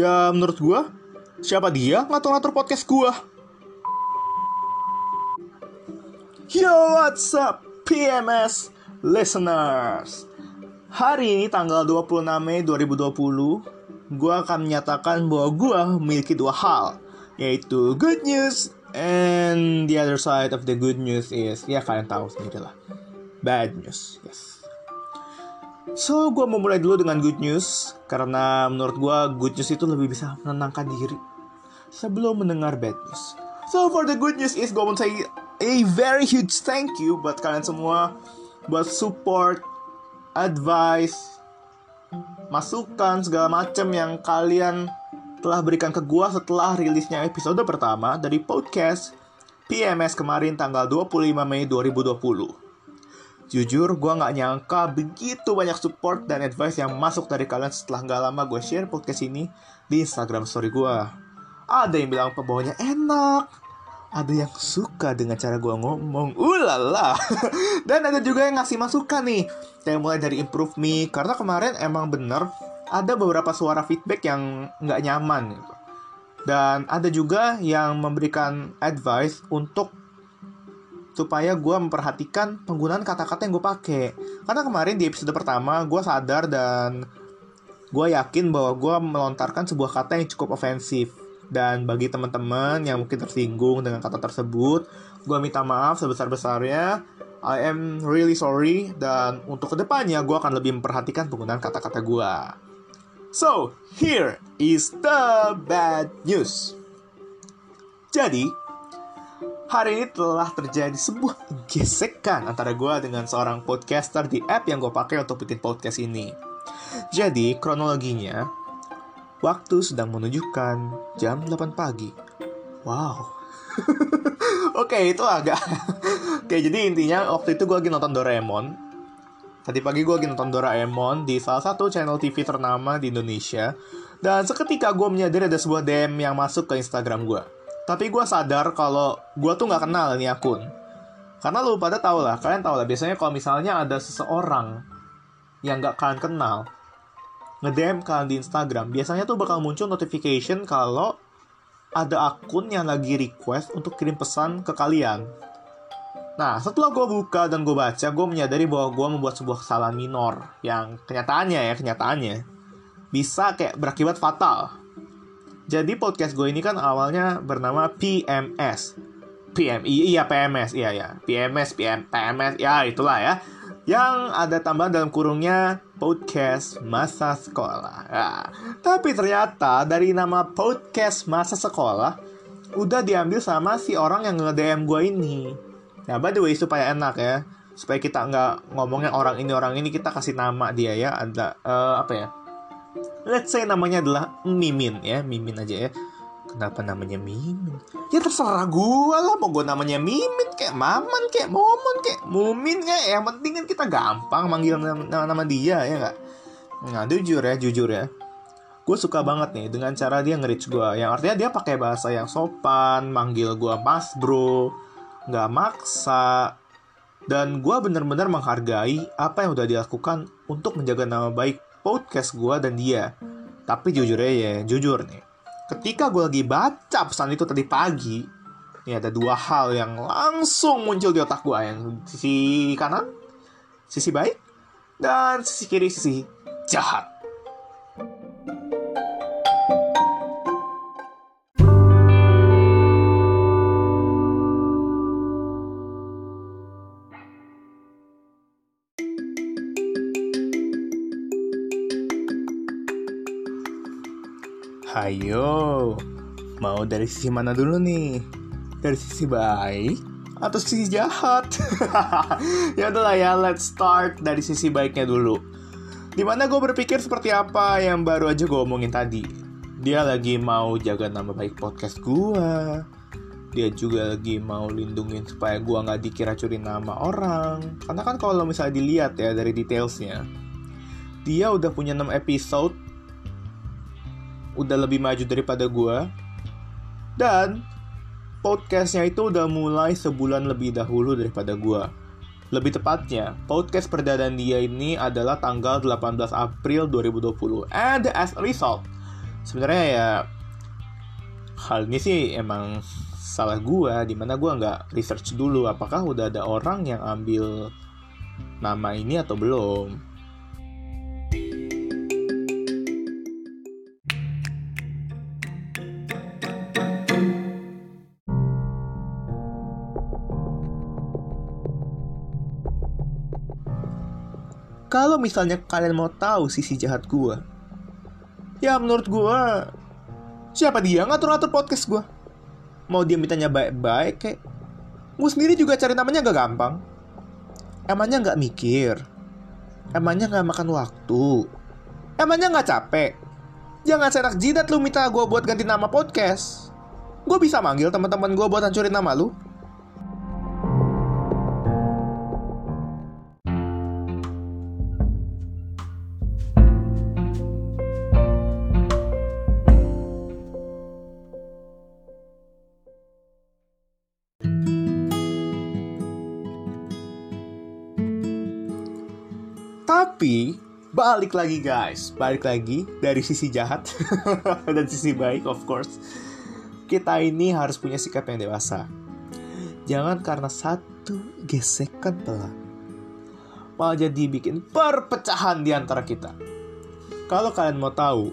Ya menurut gue, siapa dia ngatur-ngatur podcast gue? Yo, what's up, PMS listeners? Hari ini tanggal 26 Mei 2020, gue akan menyatakan bahwa gue memiliki dua hal, yaitu good news and the other side of the good news is, ya kalian tahu sendiri lah, bad news, yes. So, gue mau mulai dulu dengan good news, karena menurut gue good news itu lebih bisa menenangkan diri sebelum mendengar bad news. So, for the good news is gue mau say a very huge thank you buat kalian semua buat support, advice, masukan segala macam yang kalian telah berikan ke gua setelah rilisnya episode pertama dari podcast PMS kemarin tanggal 25 Mei 2020. Jujur, gue nggak nyangka begitu banyak support dan advice yang masuk dari kalian setelah nggak lama gue share podcast ini di Instagram story gue. Ada yang bilang pembawanya enak, ada yang suka dengan cara gue ngomong, ulala. Dan ada juga yang ngasih masukan nih, kayak mulai dari improve me, karena kemarin emang bener ada beberapa suara feedback yang nggak nyaman. Dan ada juga yang memberikan advice untuk supaya gue memperhatikan penggunaan kata-kata yang gue pakai. Karena kemarin di episode pertama gue sadar dan gue yakin bahwa gue melontarkan sebuah kata yang cukup ofensif dan bagi teman-teman yang mungkin tersinggung dengan kata tersebut, gue minta maaf sebesar-besarnya. I am really sorry dan untuk ke depannya gue akan lebih memperhatikan penggunaan kata-kata gue. So, here is the bad news. Jadi, hari ini telah terjadi sebuah gesekan antara gue dengan seorang podcaster di app yang gue pakai untuk bikin podcast ini. Jadi, kronologinya, Waktu sedang menunjukkan jam 8 pagi. Wow. Oke, itu agak... Oke, jadi intinya waktu itu gue lagi nonton Doraemon. Tadi pagi gue lagi nonton Doraemon di salah satu channel TV ternama di Indonesia. Dan seketika gue menyadari ada sebuah DM yang masuk ke Instagram gue. Tapi gue sadar kalau gue tuh gak kenal ini akun. Karena lu pada tau lah, kalian tau lah, biasanya kalau misalnya ada seseorang yang gak kalian kenal, nge-DM kalian di Instagram, biasanya tuh bakal muncul notification kalau ada akun yang lagi request untuk kirim pesan ke kalian. Nah, setelah gue buka dan gue baca, gue menyadari bahwa gue membuat sebuah kesalahan minor yang kenyataannya ya, kenyataannya bisa kayak berakibat fatal. Jadi podcast gue ini kan awalnya bernama PMS. PMI, iya PMS, iya ya. PMS, PM, PMS, ya itulah ya yang ada tambahan dalam kurungnya podcast masa sekolah. Nah, tapi ternyata dari nama podcast masa sekolah udah diambil sama si orang yang nge-DM gue ini. Ya, by the way, supaya enak ya. Supaya kita nggak ngomongnya orang ini, orang ini, kita kasih nama dia ya. Ada, uh, apa ya? Let's say namanya adalah Mimin ya. Mimin aja ya. Kenapa namanya Mimin? Ya terserah gue lah mau gue namanya Mimin kayak Maman kayak Momon kayak Mumin kayak yang penting kan kita gampang manggil nama, nama dia ya nggak? Nah jujur ya jujur ya gue suka banget nih dengan cara dia nge gue yang artinya dia pakai bahasa yang sopan manggil gue mas bro nggak maksa dan gue bener-bener menghargai apa yang udah dilakukan untuk menjaga nama baik podcast gue dan dia. Tapi jujur ya jujur nih. Ketika gue lagi baca pesan itu tadi pagi, ini ada dua hal yang langsung muncul di otak gue yang sisi kanan, sisi baik, dan sisi kiri sisi jahat. Hayo, mau dari sisi mana dulu nih? Dari sisi baik atau sisi jahat? ya udahlah ya, let's start dari sisi baiknya dulu. Di mana gue berpikir seperti apa yang baru aja gue omongin tadi. Dia lagi mau jaga nama baik podcast gue. Dia juga lagi mau lindungin supaya gue nggak dikira curi nama orang. Karena kan kalau misalnya dilihat ya dari detailsnya, dia udah punya 6 episode udah lebih maju daripada gue dan podcastnya itu udah mulai sebulan lebih dahulu daripada gue lebih tepatnya, podcast perdana dia ini adalah tanggal 18 April 2020. And as a result, sebenarnya ya hal ini sih emang salah gue di mana gue nggak research dulu apakah udah ada orang yang ambil nama ini atau belum Kalau misalnya kalian mau tahu sisi jahat gue, ya menurut gue, siapa dia ngatur-ngatur podcast gue? Mau dia mintanya baik-baik kayak, gue sendiri juga cari namanya gak gampang. Emangnya gak mikir? Emangnya gak makan waktu? Emangnya gak capek? Jangan senak jidat lu minta gue buat ganti nama podcast. Gue bisa manggil teman-teman gue buat hancurin nama lu. Tapi balik lagi guys, balik lagi dari sisi jahat dan sisi baik of course. Kita ini harus punya sikap yang dewasa. Jangan karena satu gesekan pelan malah jadi bikin perpecahan di antara kita. Kalau kalian mau tahu,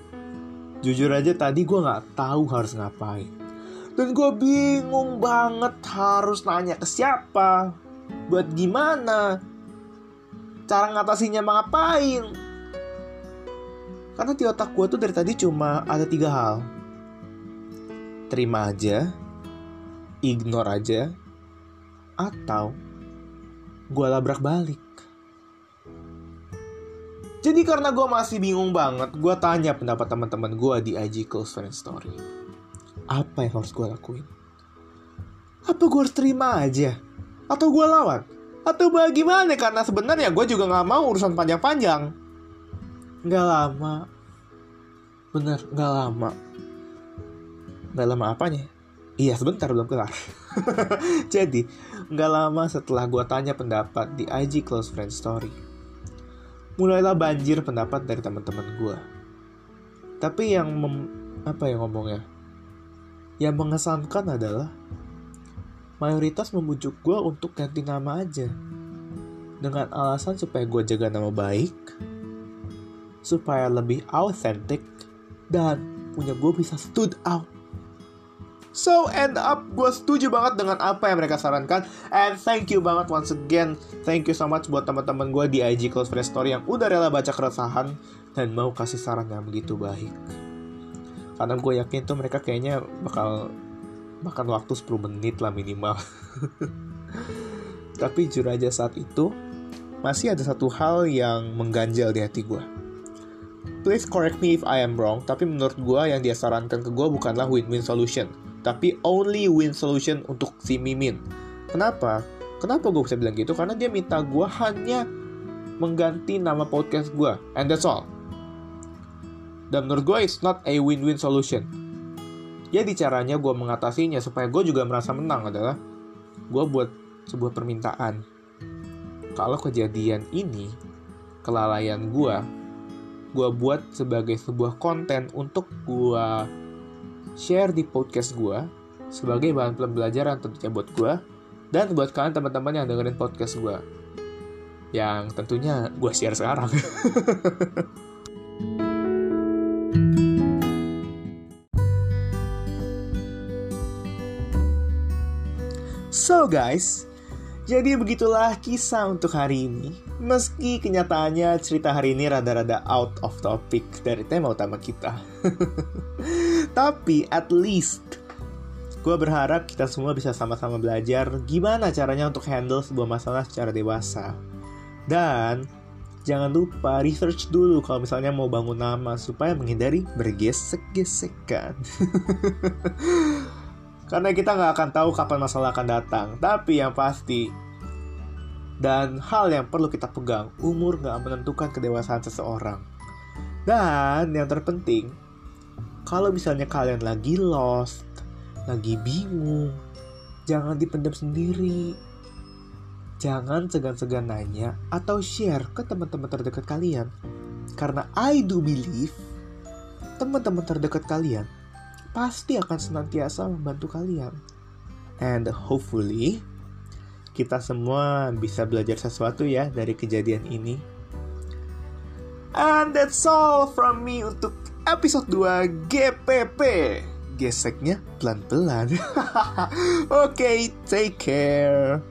jujur aja tadi gue nggak tahu harus ngapain. Dan gue bingung banget harus nanya ke siapa, buat gimana, cara ngatasinya mau ngapain karena di otak gue tuh dari tadi cuma ada tiga hal terima aja ignore aja atau gue labrak balik jadi karena gue masih bingung banget, gue tanya pendapat teman-teman gue di IG Close Friend Story. Apa yang harus gue lakuin? Apa gue harus terima aja? Atau gue lawan? Atau bagaimana? Karena sebenarnya gue juga nggak mau urusan panjang-panjang. Nggak lama. Bener nggak lama. Nggak lama apanya? Iya sebentar belum kelar. Jadi nggak lama setelah gue tanya pendapat di IG close friend story. Mulailah banjir pendapat dari teman-teman gue tapi yang mem, apa yang ngomongnya? Yang mengesankan adalah mayoritas membujuk gue untuk ganti nama aja. Dengan alasan supaya gue jaga nama baik, supaya lebih authentic, dan punya gue bisa stood out. So end up gue setuju banget dengan apa yang mereka sarankan And thank you banget once again Thank you so much buat teman-teman gue di IG Close Friend Story Yang udah rela baca keresahan Dan mau kasih saran yang begitu baik Karena gue yakin tuh mereka kayaknya bakal makan waktu 10 menit lah minimal. Tapi jujur aja saat itu, masih ada satu hal yang mengganjal di hati gue. Please correct me if I am wrong, tapi menurut gue yang dia sarankan ke gue bukanlah win-win solution, tapi only win solution untuk si Mimin. Kenapa? Kenapa gue bisa bilang gitu? Karena dia minta gue hanya mengganti nama podcast gue, and that's all. Dan menurut gue, it's not a win-win solution jadi caranya gue mengatasinya supaya gue juga merasa menang adalah gue buat sebuah permintaan. Kalau kejadian ini, kelalaian gue, gue buat sebagai sebuah konten untuk gue share di podcast gue sebagai bahan pembelajaran tentunya buat gue dan buat kalian teman-teman yang dengerin podcast gue yang tentunya gue share sekarang. So guys, jadi begitulah kisah untuk hari ini. Meski kenyataannya cerita hari ini rada-rada out of topic dari tema utama kita. Tapi at least gue berharap kita semua bisa sama-sama belajar gimana caranya untuk handle sebuah masalah secara dewasa. Dan jangan lupa research dulu kalau misalnya mau bangun nama supaya menghindari bergesek-gesekan. Karena kita nggak akan tahu kapan masalah akan datang. Tapi yang pasti, dan hal yang perlu kita pegang, umur nggak menentukan kedewasaan seseorang. Dan yang terpenting, kalau misalnya kalian lagi lost, lagi bingung, jangan dipendam sendiri. Jangan segan-segan nanya atau share ke teman-teman terdekat kalian. Karena I do believe teman-teman terdekat kalian pasti akan senantiasa membantu kalian. And hopefully, kita semua bisa belajar sesuatu ya dari kejadian ini. And that's all from me untuk episode 2 GPP. Geseknya pelan-pelan. Oke, okay, take care.